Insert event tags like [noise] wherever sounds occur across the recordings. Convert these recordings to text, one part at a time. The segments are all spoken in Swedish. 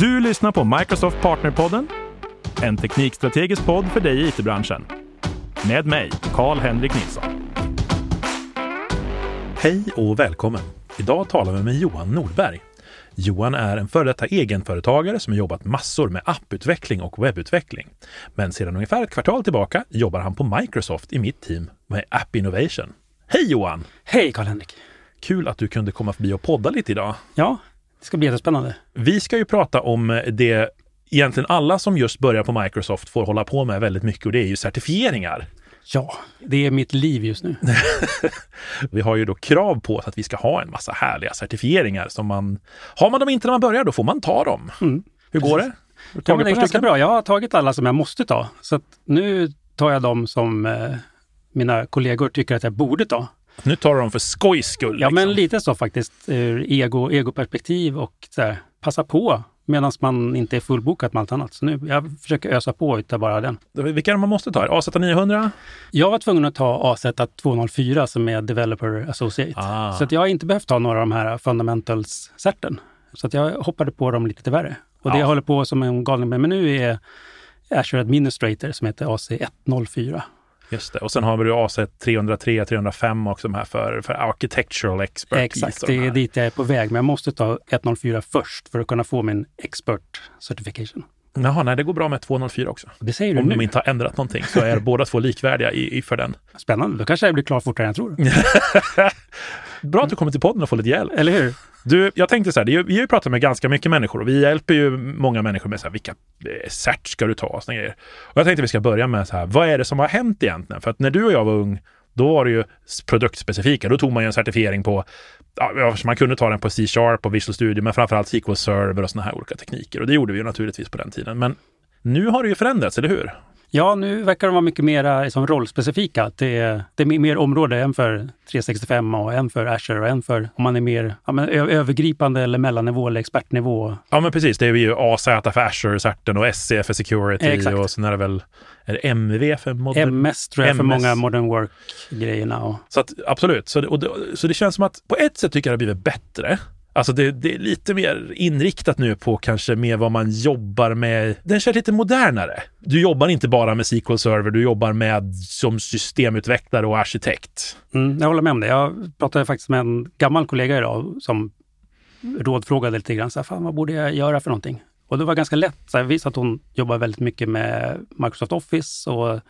Du lyssnar på Microsoft Partnerpodden, en teknikstrategisk podd för dig i it-branschen. Med mig, Karl-Henrik Nilsson. Hej och välkommen! Idag talar vi med Johan Nordberg. Johan är en före detta egenföretagare som har jobbat massor med apputveckling och webbutveckling. Men sedan ungefär ett kvartal tillbaka jobbar han på Microsoft i mitt team med App Innovation. Hej Johan! Hej Karl-Henrik! Kul att du kunde komma förbi och podda lite idag. Ja, det ska bli jättespännande. Vi ska ju prata om det egentligen alla som just börjar på Microsoft får hålla på med väldigt mycket och det är ju certifieringar. Ja, det är mitt liv just nu. [laughs] vi har ju då krav på oss att vi ska ha en massa härliga certifieringar som man... Har man dem inte när man börjar, då får man ta dem. Mm, Hur går det? Ja, det är ganska bra. Jag har tagit alla som jag måste ta. Så nu tar jag dem som eh, mina kollegor tycker att jag borde ta. Nu tar du dem för skojs skull. Ja, liksom. men lite så faktiskt. Ur ego, egoperspektiv och så här, passa på medan man inte är fullbokad med allt annat. Så nu, jag försöker ösa på utav bara den. Vilka är det man måste ta? AZ 900? Jag var tvungen att ta AZ 204 som är Developer Associate. Ah. Så att jag har inte behövt ta några av de här Fundamentals-certen. Så att jag hoppade på dem lite till värre. Och det jag håller på som en galning med nu är Azure Administrator som heter AC 104. Just det. Och sen har vi AC 303, 305 också de här för, för architectural expertise. Exakt, det är dit jag är på väg. Men jag måste ta 104 först för att kunna få min expert certification. Jaha, nej det går bra med 204 också. Det säger du Om nu. de inte har ändrat någonting så är båda två likvärdiga i, i för den. Spännande, då kanske jag blir klar fortare än jag tror. [laughs] bra att du kommer till podden och får lite hjälp. Eller hur? Du, jag tänkte så här, vi har ju pratat med ganska mycket människor och vi hjälper ju många människor med så här, vilka eh, cert ska du ta och såna grejer. Och jag tänkte vi ska börja med så här, vad är det som har hänt egentligen? För att när du och jag var ung, då var det ju produktspecifika. Då tog man ju en certifiering på, ja, man kunde ta den på C-sharp och Visual Studio, men framförallt SQL Server och sådana här olika tekniker. Och det gjorde vi ju naturligtvis på den tiden. Men nu har det ju förändrats, eller hur? Ja, nu verkar de vara mycket mer liksom, rollspecifika. Det är, det är mer område, en för 365 och en för Azure och en för om man är mer ja, men, övergripande eller mellannivå eller expertnivå. Ja, men precis. Det är ju AZ för Azure-certen och SC för Security Exakt. och sen är det väl är det MV för modern... MS tror jag MS. för många modern work-grejerna. Så att, absolut, så det, och det, så det känns som att på ett sätt tycker jag det har blivit bättre. Alltså det, det, är lite mer inriktat nu på kanske mer vad man jobbar med. Den känns lite modernare. Du jobbar inte bara med SQL Server, du jobbar med som systemutvecklare och arkitekt. Mm, jag håller med om det. Jag pratade faktiskt med en gammal kollega idag som rådfrågade lite grann. Så här, Fan, vad borde jag göra för någonting? Och det var ganska lätt. Så jag visste att hon jobbar väldigt mycket med Microsoft Office och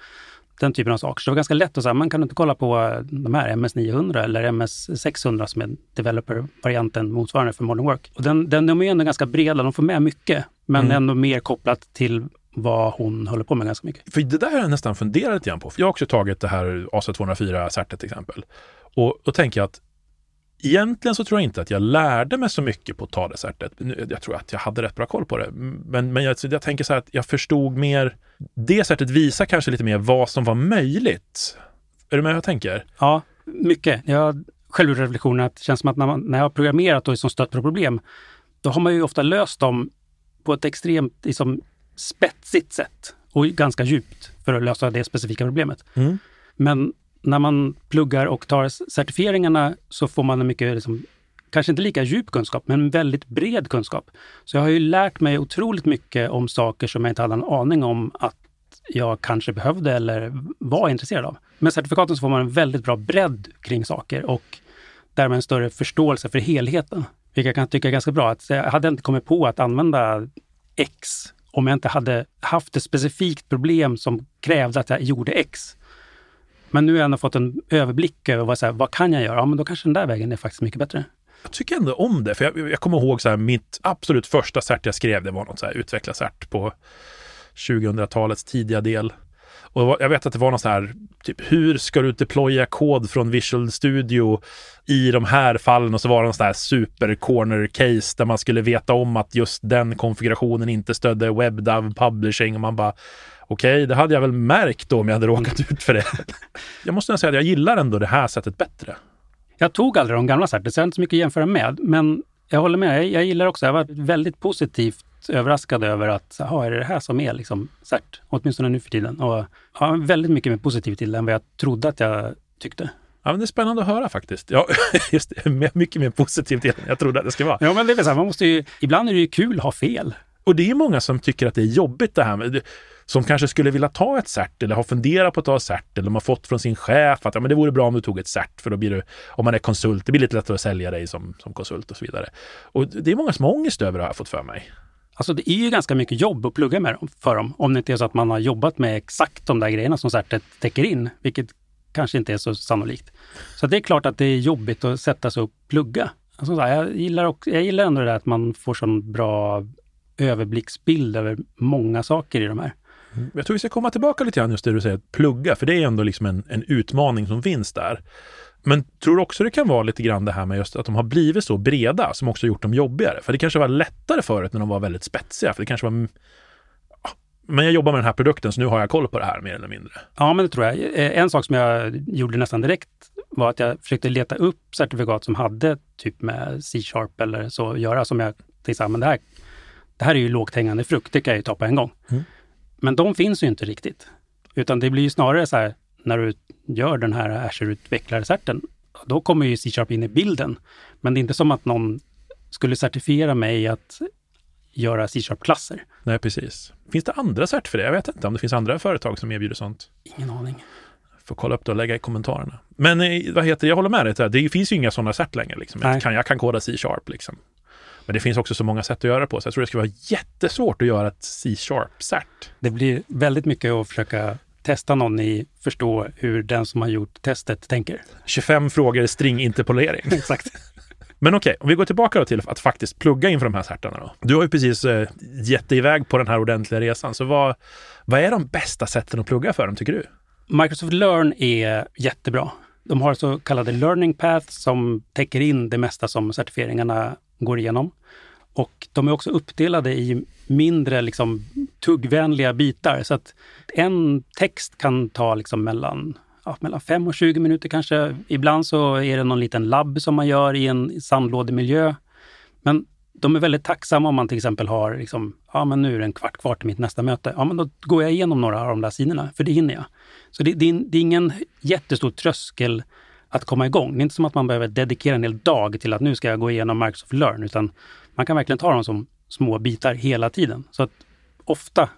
den typen av saker. Så det var ganska lätt att säga, man kan inte kolla på de här MS900 eller MS600 som är developer-varianten motsvarande för Modern Work. Och den, den, de är ändå ganska breda, de får med mycket, men mm. ändå mer kopplat till vad hon håller på med ganska mycket. För det där har jag nästan funderat lite grann på. För jag har också tagit det här AC204-certet till exempel. Och då tänker jag att Egentligen så tror jag inte att jag lärde mig så mycket på att ta desertet. Jag tror att jag hade rätt bra koll på det. Men, men jag, jag tänker så här att jag förstod mer. Det sättet visar kanske lite mer vad som var möjligt. Är du med jag tänker? Ja, mycket. Jag har själv reflektionen att det känns som att när, man, när jag har programmerat och liksom stött på problem, då har man ju ofta löst dem på ett extremt liksom, spetsigt sätt och ganska djupt för att lösa det specifika problemet. Mm. Men när man pluggar och tar certifieringarna så får man en mycket, liksom, kanske inte lika djup kunskap, men väldigt bred kunskap. Så jag har ju lärt mig otroligt mycket om saker som jag inte hade en aning om att jag kanske behövde eller var intresserad av. Med certifikaten så får man en väldigt bra bredd kring saker och därmed en större förståelse för helheten. Vilket jag kan tycka är ganska bra. Att jag hade inte kommit på att använda X om jag inte hade haft ett specifikt problem som krävde att jag gjorde X. Men nu har jag ändå fått en överblick över vad, så här, vad kan jag göra? Ja, men då kanske den där vägen är faktiskt mycket bättre. Jag tycker ändå om det, för jag, jag kommer ihåg så här, mitt absolut första cert jag skrev, det var något så här utvecklarcert på 2000-talets tidiga del. Och jag vet att det var något så här, typ hur ska du deploya kod från Visual Studio i de här fallen? Och så var det någon sån här super corner case där man skulle veta om att just den konfigurationen inte stödde WebDAV publishing och man bara Okej, okay, det hade jag väl märkt då om jag hade råkat [laughs] ut för det. jag måste säga att jag gillar ändå det här sättet bättre. Jag tog aldrig de gamla certet, så jag har inte så mycket att jämföra med. Men jag håller med, jag gillar också, jag var väldigt positivt överraskad över att, jaha, är det det här som är liksom cert? Åtminstone nu för tiden. Och ja, väldigt mycket mer positiv till det än vad jag trodde att jag tyckte. Ja, men det är spännande att höra faktiskt. Ja, [laughs] just det, mycket mer positivt än jag trodde att det skulle vara. Ja, men det är väl så här, man måste ju, ibland är det ju kul att ha fel. Och det är många som tycker att det är jobbigt det här med som kanske skulle vilja ta ett cert eller har funderat på att ta ett cert eller de har fått från sin chef att ja, men det vore bra om du tog ett cert för då blir du, om man är konsult, det blir lite lättare att sälja dig som, som konsult och så vidare. Och det är många som har ångest över det har jag fått för mig. Alltså det är ju ganska mycket jobb att plugga med dem, för dem, om det inte är så att man har jobbat med exakt de där grejerna som certet täcker in, vilket kanske inte är så sannolikt. Så det är klart att det är jobbigt att sätta sig och plugga. Alltså, jag, gillar också, jag gillar ändå det där att man får sån bra överblicksbild över många saker i de här. Jag tror vi ska komma tillbaka lite grann just det du säger, att plugga, för det är ändå liksom en, en utmaning som finns där. Men tror du också det kan vara lite grann det här med just att de har blivit så breda som också gjort dem jobbigare? För det kanske var lättare förut när de var väldigt spetsiga, för det kanske var men jag jobbar med den här produkten så nu har jag koll på det här mer eller mindre. Ja, men det tror jag. Eh, en sak som jag gjorde nästan direkt var att jag försökte leta upp certifikat som hade typ med C-sharp eller så att göra som jag tänkte, men det här, det här är ju lågt hängande frukt, det kan jag ju ta på en gång. Mm. Men de finns ju inte riktigt. Utan det blir ju snarare så här, när du gör den här Azure-utvecklare-certen, då kommer ju C-sharp in i bilden. Men det är inte som att någon skulle certifiera mig att göra C-sharp-klasser. Nej, precis. Finns det andra cert för det? Jag vet inte om det finns andra företag som erbjuder sånt. Ingen aning. Får kolla upp det och lägga i kommentarerna. Men eh, vad heter jag håller med dig, det finns ju inga sådana cert längre. Liksom. Jag, kan, jag kan koda C-sharp liksom. Men det finns också så många sätt att göra det på, så jag tror det skulle vara jättesvårt att göra ett C-sharp-cert. Det blir väldigt mycket att försöka testa någon i förstå hur den som har gjort testet tänker. 25 frågor stringinterpolering. [laughs] Exakt. Men okej, okay, om vi går tillbaka till att faktiskt plugga inför de här certarna då. Du har ju precis eh, gett dig iväg på den här ordentliga resan, så vad, vad är de bästa sätten att plugga för dem, tycker du? Microsoft Learn är jättebra. De har så kallade learning paths som täcker in det mesta som certifieringarna går igenom. Och de är också uppdelade i mindre liksom, tuggvänliga bitar. Så att en text kan ta liksom mellan, ja, mellan 5 och 20 minuter kanske. Ibland så är det någon liten labb som man gör i en sandlådemiljö. Men de är väldigt tacksamma om man till exempel har, liksom, ja men nu är det en kvart kvar till mitt nästa möte. Ja men då går jag igenom några av de där sidorna, för det hinner jag. Så det, det, är, det är ingen jättestor tröskel att komma igång. Det är inte som att man behöver dedikera en hel dag till att nu ska jag gå igenom Microsoft Learn, utan man kan verkligen ta dem som små bitar hela tiden. Så att ofta,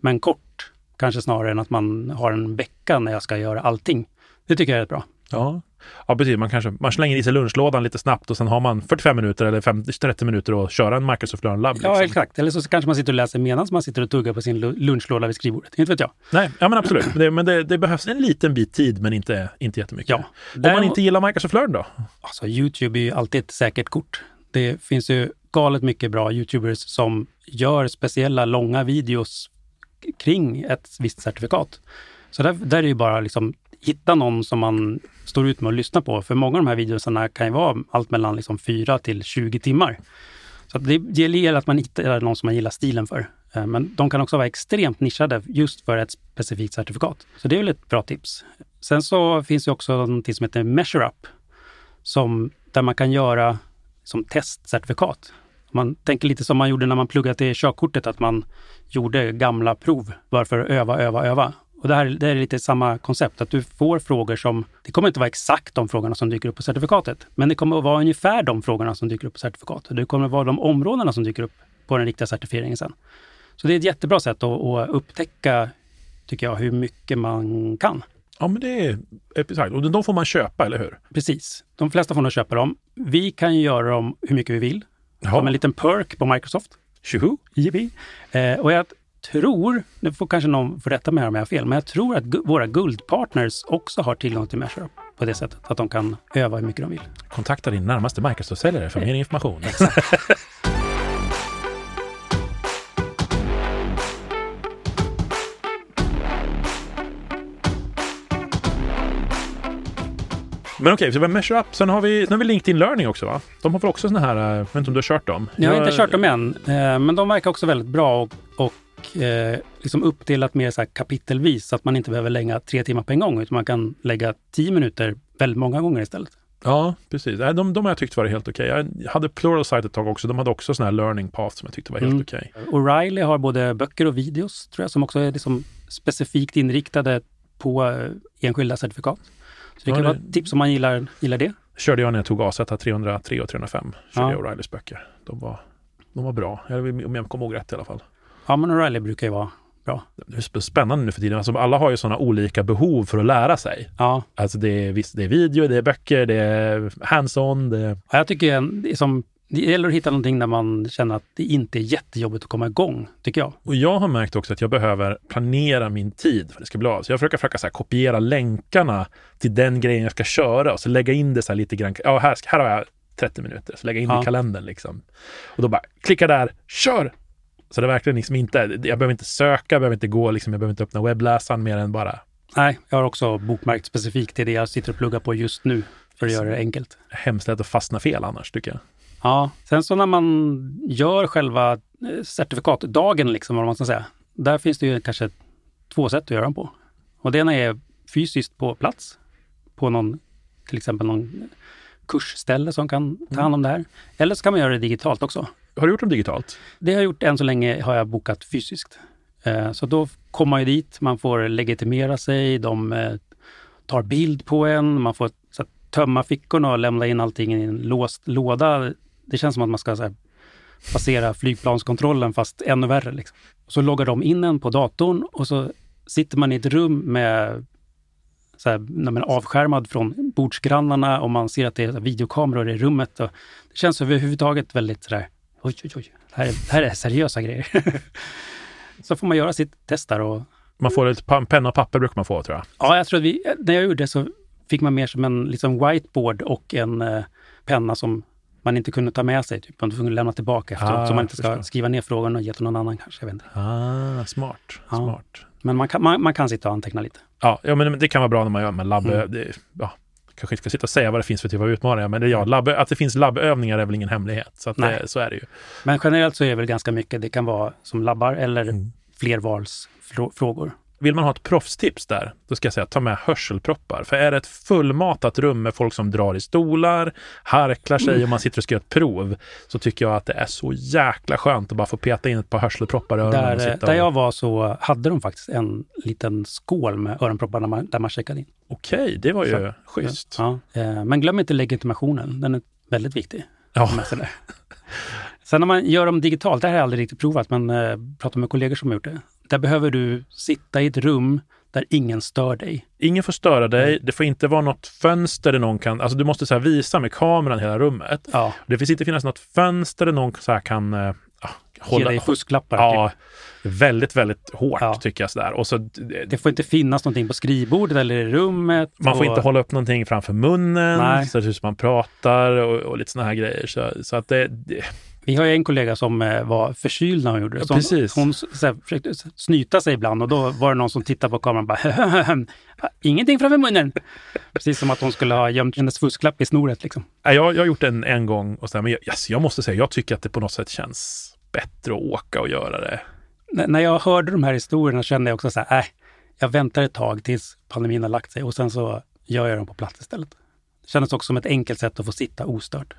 men kort, kanske snarare än att man har en vecka när jag ska göra allting. Det tycker jag är rätt bra. Ja, ja precis. Man, kanske, man slänger i sig lunchlådan lite snabbt och sen har man 45 minuter eller 50, 30 minuter att köra en Microsoft Learn Lab. Liksom. Ja, exakt. Eller så kanske man sitter och läser medan man sitter och tuggar på sin lunchlåda vid skrivbordet. Inte vet jag. Nej, ja men absolut. Det, men det, det, behövs en liten bit tid, men inte, inte jättemycket. Ja. Om man inte gillar Microsoft Learn då? Alltså, Youtube är ju alltid ett säkert kort. Det finns ju galet mycket bra Youtubers som gör speciella långa videos kring ett visst certifikat. Så där, där är det ju bara liksom hitta någon som man står ut med att lyssna på. För många av de här videorna kan ju vara allt mellan liksom 4 till 20 timmar. Så det, det gäller att man hittar någon som man gillar stilen för. Eh, men de kan också vara extremt nischade just för ett specifikt certifikat. Så det är väl ett bra tips. Sen så finns det också någonting som heter MeasureUp, som, där man kan göra som testcertifikat. Man tänker lite som man gjorde när man pluggade till körkortet, att man gjorde gamla prov bara för att öva, öva, öva. Och det här det är lite samma koncept, att du får frågor som... Det kommer inte vara exakt de frågorna som dyker upp på certifikatet, men det kommer att vara ungefär de frågorna som dyker upp på certifikatet. Det kommer att vara de områdena som dyker upp på den riktiga certifieringen sen. Så det är ett jättebra sätt att, att upptäcka, tycker jag, hur mycket man kan. Ja, men det är exakt. Och de får man köpa, eller hur? Precis. De flesta får nog köpa dem. Vi kan ju göra dem hur mycket vi vill. Jaha. Som en liten perk på Microsoft. Tjoho! Eh, och jag tror, nu får kanske någon få rätta mig om jag har fel, men jag tror att våra guldpartners också har tillgång till MeasureUp på det sättet, att de kan öva hur mycket de vill. Kontakta din närmaste Microsoft-säljare för mer information. [laughs] Men okej, så vi har MeasureUp. Sen har vi, sen har vi LinkedIn Learning också va? De har väl också sådana här, jag vet inte om du har kört dem? Jag har inte kört dem än, eh, men de verkar också väldigt bra och, och eh, liksom uppdelat mer så kapitelvis så att man inte behöver lägga tre timmar på en gång utan man kan lägga tio minuter väldigt många gånger istället. Ja, precis. De, de har jag tyckt var helt okej. Okay. Jag hade Pluralsight ett tag också. De hade också sådana här learning path som jag tyckte var helt mm. okej. Okay. O'Reilly har både böcker och videos, tror jag, som också är liksom specifikt inriktade på eh, enskilda certifikat. Så det kan vara ett tips om man gillar, gillar det. körde jag när jag tog AZ 303 och 305. Körde ja. jag O'Reillys böcker. De var de var bra. Om jag kommer ihåg rätt i alla fall. Ja, men O'Reilly brukar ju vara bra. Det är spännande nu för tiden. Alltså, alla har ju sådana olika behov för att lära sig. Ja, Alltså det är, visst, det är video, det är böcker, det är hands-on. Det är... Ja, jag tycker det, är som, det gäller att hitta någonting där man känner att det inte är jättejobbigt att komma igång, tycker jag. Och jag har märkt också att jag behöver planera min tid för att det ska bli av. Så jag försöker, försöka så här, kopiera länkarna till den grejen jag ska köra och så lägga in det så här lite grann. Ja, här, här har jag 30 minuter, så lägga in Ja. i kalendern liksom. Och då bara klicka där, kör! Så det är verkligen liksom inte, jag behöver inte söka, jag behöver inte gå, liksom, jag behöver inte öppna webbläsaren mer än bara Nej, jag har också bokmärkt specifikt till det jag sitter och pluggar på just nu för att göra det enkelt. hemskt lätt att fastna fel annars tycker jag. Ja, sen så när man gör själva eh, certifikatdagen, liksom, vad man ska säga, där finns det ju kanske två sätt att göra den på. Och det ena är fysiskt på plats, på någon, till exempel någon kursställe som kan ta hand om det här. Eller så kan man göra det digitalt också. Har du gjort dem digitalt? Det har jag gjort än så länge har jag bokat fysiskt. Eh, så då kommer man ju dit, man får legitimera sig, de eh, tar bild på en, man får så tömma fickorna och lämna in allting i en låst låda. Det känns som att man ska så här, passera flygplanskontrollen fast ännu värre. Liksom. Så loggar de in en på datorn och så sitter man i ett rum med så här, man avskärmad från bordsgrannarna och man ser att det är videokameror i rummet. Och det känns överhuvudtaget väldigt sådär, oj, oj, oj, det här det här är seriösa grejer. [laughs] så får man göra sitt test där och Man får ett penna och papper brukar man få tror jag. ja, jag tror att vi, när jag gjorde det så fick man mer som en liksom whiteboard och en eh, penna som man inte kunde ta med sig. Typ. Man var tvungen att lämna tillbaka efteråt Ah, så man inte ska förstår. skriva ner frågorna och ge till någon annan kanske. Jag vet inte. Ah, smart. Ja. smart. Men man kan, man, man kan sitta och anteckna lite. Ja, ja, men det kan vara bra när man gör med labb... Mm. Det, ja, kanske inte ska sitta och säga vad det finns för typ av utmaningar, men det, ja, labb, att det finns labbövningar är väl ingen hemlighet. Så, att det, så är det ju. Men generellt så är det väl ganska mycket, det kan vara som labbar eller Mm. flervalsfrågor. Vill man ha ett proffstips där, då ska jag säga ta med hörselproppar. För är det ett fullmatat rum med folk som drar i stolar, harklar sig och man sitter och ska göra ett prov, så tycker jag att det är så jäkla skönt att bara få peta in ett par hörselproppar i öronen och Där, sitta där och... jag var så hade de faktiskt en liten skål med öronproppar där man, där man checkade in. Okej, det var ju Så- schysst. Ja, eh, men glöm inte legitimationen, den är väldigt viktig. Ja. Sen när man gör dem digitalt, det här har jag aldrig riktigt provat, men eh, pratat med kollegor som har gjort det. Där behöver du sitta i ett rum där ingen stör dig. Ingen får störa dig. Mm. Det får inte vara något fönster där någon kan... Alltså du måste så visa med kameran hela rummet. Ja, Det finns inte finnas något fönster där någon så kan eh, ja, ge hålla... dig fusklappar. Ja, Typ. väldigt, väldigt hårt Ja. tycker jag sådär. Och så, det, får inte finnas någonting på skrivbordet eller i rummet. man får och, inte hålla upp någonting framför munnen Nej. så att hur man pratar och, och lite såna här grejer. Så, så att det, det, Vi har ju en kollega som eh, var förkyld när hon gjorde det. Så hon, hon så försökte snyta sig ibland och då var det någon som tittade på kameran och bara [laughs] Ingenting framför munnen! Precis som att hon skulle ha gömt hennes fusklapp i snoret. Liksom. Jag, jag har gjort det en, gång och så här, men jag, yes, jag måste säga, jag tycker att det på något sätt känns bättre att åka och göra det. N- när jag hörde de här historierna kände jag också så här, äh, jag väntar ett tag tills pandemin har lagt sig och sen så gör jag dem på plats istället. Det kändes också som ett enkelt sätt att få sitta ostört.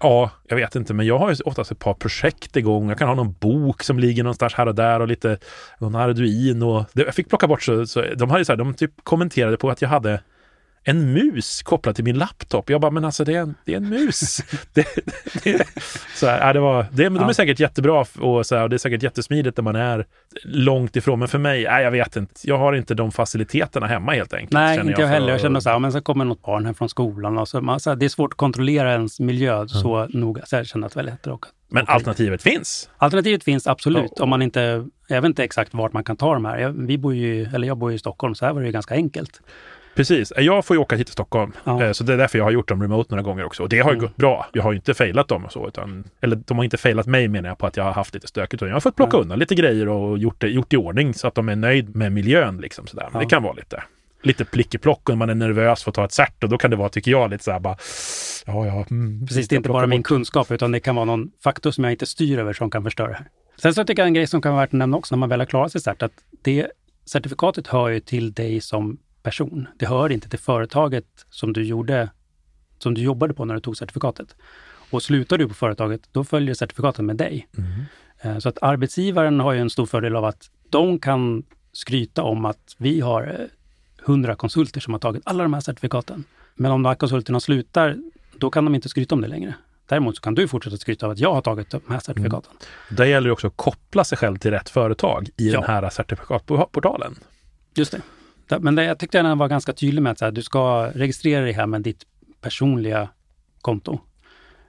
Ja, jag vet inte, men jag har ju oftast ett par projekt igång. Jag kan ha någon bok som ligger någonstans här och där och lite någon Arduin jag fick plocka bort så, så de hade så här, de typ kommenterade på att jag hade en mus kopplad till min laptop. Jag bara, men alltså det är en, det är en mus. [laughs] det, det, så här, det var, det, de är säkert jättebra och, så här, och det är säkert jättesmidigt när man är långt ifrån. Men för mig, nej, jag vet inte. Jag har inte de faciliteterna hemma helt enkelt. Nej, känner inte jag för heller. Jag kände så här, men så kommer något barn hem från skolan och så, man, så här, det är svårt att kontrollera ens miljö så noga. Så jag kände att det var lätt att åka. Men alternativet finns. Alternativet finns absolut, Ja. om man inte... Jag vet inte exakt vart man kan ta de här. Jag, vi bor ju, eller jag bor ju i Stockholm, så här var det ju ganska enkelt. Precis. Jag får ju åka hit till Stockholm. Ja. Eh, Så det är därför jag har gjort dem remote några gånger också. Och det har ju Mm. gått bra. Jag har ju inte failat dem och så. Utan, eller de har inte failat mig menar jag på att jag har haft lite stökigt. Jag har fått plocka Ja. undan lite grejer och gjort det gjort i ordning så att de är nöjd med miljön. Liksom, sådär. Men Ja. det kan vara lite, lite plickeplock och man är nervös för att ta ett cert. Och då kan det vara, tycker jag, lite så här bara... Ja, ja. Mm, Precis, det är inte bara min kunskap, utan det kan vara någon faktor som jag inte styr över som kan förstöra det här. Sen så tycker jag en grej som kan vara värt att nämna också när man väl har klarat sig cert, att det certifikatet hör ju till dig som person. Det hör inte till företaget som du gjorde, som du jobbade på när du tog certifikatet. Och slutar du på företaget, då följer certifikatet med dig. Mm. Eh, Så att arbetsgivaren har ju en stor fördel av att de kan skryta om att vi har eh, 100 konsulter som har tagit alla de här certifikaten. Men om de här konsulterna slutar, då kan de inte skryta om det längre. Däremot så kan du fortsätta skryta av att jag har tagit de här certifikaten. Där gäller det också att koppla sig själv till rätt företag i Ja. den här certifikatportalen. Just det. Men det, jag tyckte den var ganska tydlig med att så här, du ska registrera dig här med ditt personliga konto.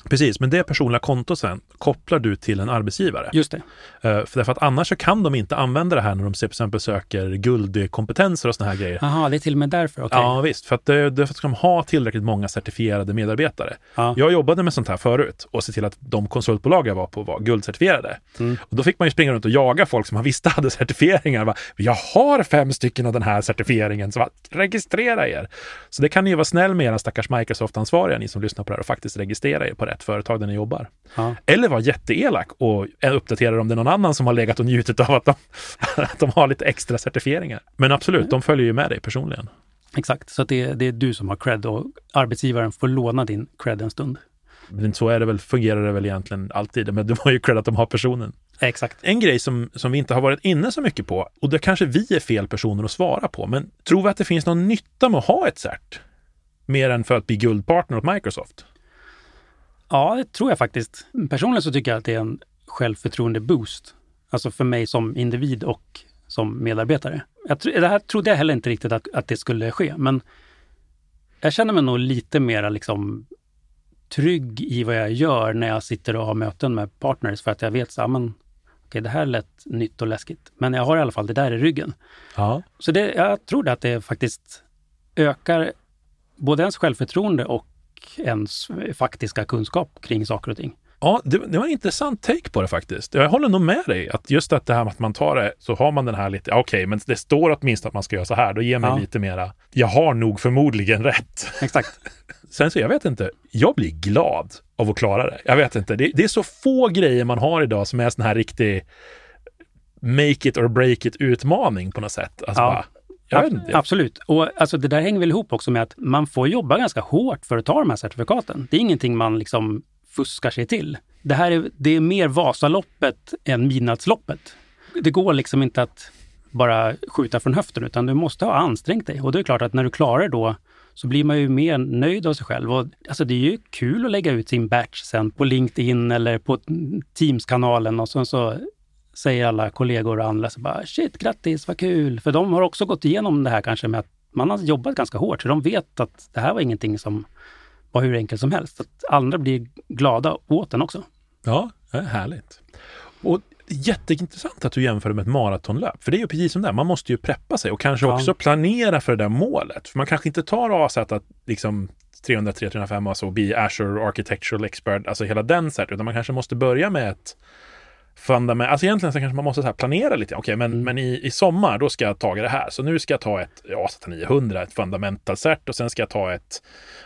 Precis, men det personliga kontot sen kopplar du till en arbetsgivare. Just det. Eh, för därför att annars så kan de inte använda det här när de till exempel söker guldkompetenser och såna här grejer. Jaha, det är till och med därför. Okej. Ja visst, för att det ska de ha tillräckligt många certifierade medarbetare. Ja. Jag jobbade med sånt här förut och se till att de konsultbolag jag var på var guldcertifierade. Mm. Och då fick man ju springa runt och jaga folk som man [laughs] visste hade certifieringar. Bara, jag har fem stycken av den här certifieringen, så registrera er. Så det kan ni ju vara snäll med era stackars Microsoft-ansvariga, ni som lyssnar på det här, och faktiskt registrera er på rätt företag där ni jobbar. Ja. Eller vara jätteelak och uppdatera om det är någon annan som har legat och njutit av att de, [laughs] att de har lite extra certifieringar. Men absolut, de följer ju med dig personligen. Exakt, så att det, det är du som har cred och arbetsgivaren får låna din cred en stund. Men så är det väl, fungerar det väl egentligen alltid. Men de har ju cred att de har personen. Exakt. En grej som, som vi inte har varit inne så mycket på, och det kanske vi är fel personer att svara på, men tror vi att det finns någon nytta med att ha ett cert? Mer än för att bli guldpartner åt Microsoft? Ja, det tror jag faktiskt. Personligen så tycker jag att det är en självförtroende-boost. Alltså för mig som individ och som medarbetare. Jag, det här trodde jag heller inte riktigt att, att det skulle ske, men jag känner mig nog lite mer liksom trygg i vad jag gör när jag sitter och har möten med partners för att jag vet så här, men okej, det här lät nytt och läskigt, men jag har i alla fall det där i ryggen. Ja. Så det, jag tror att det faktiskt ökar både ens självförtroende och ens faktiska kunskap kring saker och ting. Ja, det, det var en intressant take på det faktiskt. Jag håller nog med dig att just att det här med att man tar det så har man den här lite, okej, men det står åtminstone att man ska göra så här, då ger mig Ja. lite mera, jag har nog förmodligen rätt. Exakt. [laughs] Sen så, jag vet inte, jag blir glad av att klara det. Jag vet inte, det, det är så få grejer man har idag som är sån här riktig make it or break it utmaning på något sätt. Alltså Ja. bara, jag vet inte. Absolut. Och alltså, det där hänger väl ihop också med att man får jobba ganska hårt för att ta de här certifikaten. Det är ingenting man liksom fuskar sig till. Det här är, det är mer Vasaloppet än Midnattsloppet. Det går liksom inte att bara skjuta från höften, utan du måste ha ansträngt dig. Och det är klart att när du klarar det då så blir man ju mer nöjd av sig själv. Och, alltså det är ju kul att lägga ut sin batch sen på LinkedIn eller på Teams-kanalen och sen så säger alla kollegor och andra så bara shit, grattis, vad kul. För de har också gått igenom det här kanske med att man har jobbat ganska hårt, så de vet att det här var ingenting som var hur enkelt som helst. Att andra blir glada åt den också. Ja, det är härligt. Och jätteintressant att du jämför med ett maratonlöp, för det är ju precis som det, man måste ju preppa sig och kanske Ja. också planera för det där målet. För man kanske inte tar avsätter att liksom 303, 305 alltså bli Azure Architectural Expert, alltså hela den cert, utan man kanske måste börja med ett fundament. Alltså egentligen så kanske man måste så planera lite. Okej, men, Mm. men i, i sommar då ska jag ta det här. Så nu ska jag ta ett AZ 900, ett fundamental cert och sen ska jag ta ett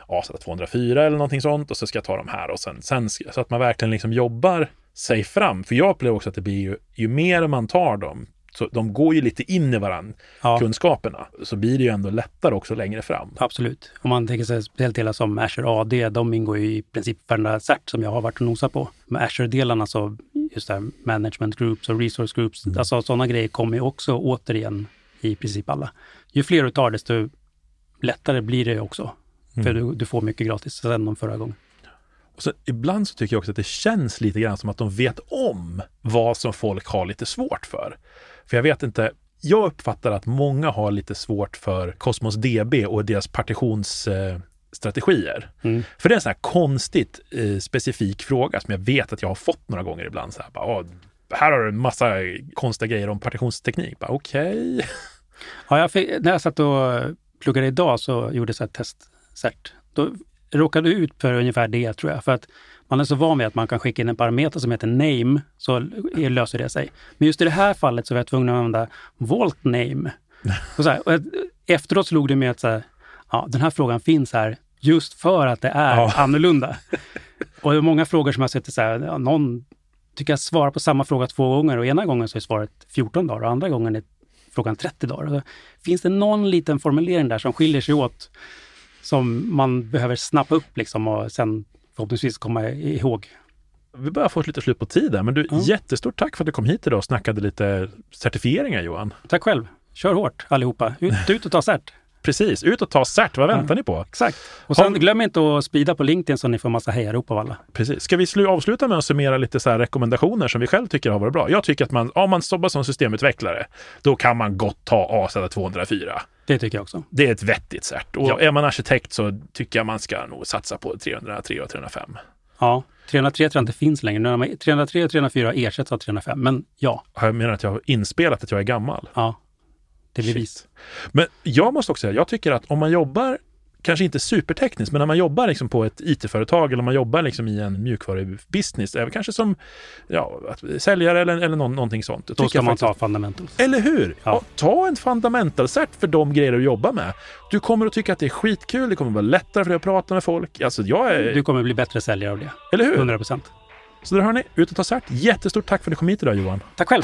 AZ 204 eller någonting sånt och så ska jag ta de här och sen, sen så att man verkligen liksom jobbar sig fram. För jag upplever också att det blir ju, ju mer man tar dem, så de går ju lite in i varandra, Ja, kunskaperna, så blir det ju ändå lättare också längre fram. absolut. Om man tänker sig speciellt delar som Azure AD, de ingår ju i princip varenda cert som jag har varit och nosat på. Med Azure-delarna så, just det här management groups och resource groups, alltså sådana grejer kommer ju också återigen i princip alla. Ju fler du tar, desto lättare blir det också. För du, du får mycket gratis sen om förra gången. Och så, ibland så tycker jag också att det känns lite grann som att de vet om vad som folk har lite svårt för. För jag vet inte, jag uppfattar att många har lite svårt för Cosmos DB och deras partitionsstrategier. Eh. Mm. För det är en sån här konstigt eh, specifik fråga som jag vet att jag har fått några gånger ibland. Så här, bara, "Åh, här har du en massa konstiga grejer om partitionsteknik. Okej. Ja, jag fick, när jag satt och pluggade idag så gjorde jag ett testcert. Då råkade ut för ungefär det tror jag. För att man är så van vid att man kan skicka in en parameter som heter name, så löser det sig. Men just i det här fallet så var jag tvungen att använda volt name. [laughs] Och så här, och efteråt slog det mig att så här, ja, den här frågan finns här just för att det är Ja. annorlunda. Och det är många frågor som jag sett så här, ja, någon tycker jag svarar på samma fråga två gånger och ena gången så är svaret 14 dagar och andra gången är frågan 30 dagar. Så finns det någon liten formulering där som skiljer sig åt som man behöver snappa upp liksom och sen förhoppningsvis komma ihåg. Vi börjar få lite slut på tid där, men du, Ja. jättestort tack för att du kom hit idag och snackade lite certifieringar Johan. Tack själv. Kör hårt allihopa. Ut, ut och ta cert. Precis, ut och ta cert. Vad väntar Ja. ni på? Exakt. Och sen Har- glöm inte att sprida på LinkedIn så ni får massa hejarop av alla. Precis. Ska vi slu- avsluta med att summera lite så rekommendationer som vi själv tycker har varit bra? Jag tycker att man, om man jobbar som systemutvecklare, då kan man gott ta AZ204. Det tycker jag också. Det är ett vettigt cert. Och Ja. är man arkitekt så tycker jag man ska nog satsa på 303 och 305. Ja, 303 tror jag inte finns längre. Nu har man- 303 och 304 ersätts av 305. Men ja, jag menat att jag har inspelat att jag är gammal? ja. Det blir vis. Men jag måste också säga, jag tycker att om man jobbar, kanske inte supertekniskt, men när man jobbar liksom på ett IT-företag eller man jobbar liksom i en mjukvarubusiness, kanske som ja, att, säljare eller, eller någon, någonting sånt. Då ska man ta fundamentals. Eller hur? Ja. Ja. ta en fundamental cert för de grejer du jobbar med. Du kommer att tycka att det är skitkul, det kommer att vara lättare för dig att prata med folk. Alltså jag är... Du kommer bli bättre säljare av det. eller hur? 100 procent. Så där hör ni, ut och ta cert. Jättestort tack för att du kom hit idag Johan. Tack själv!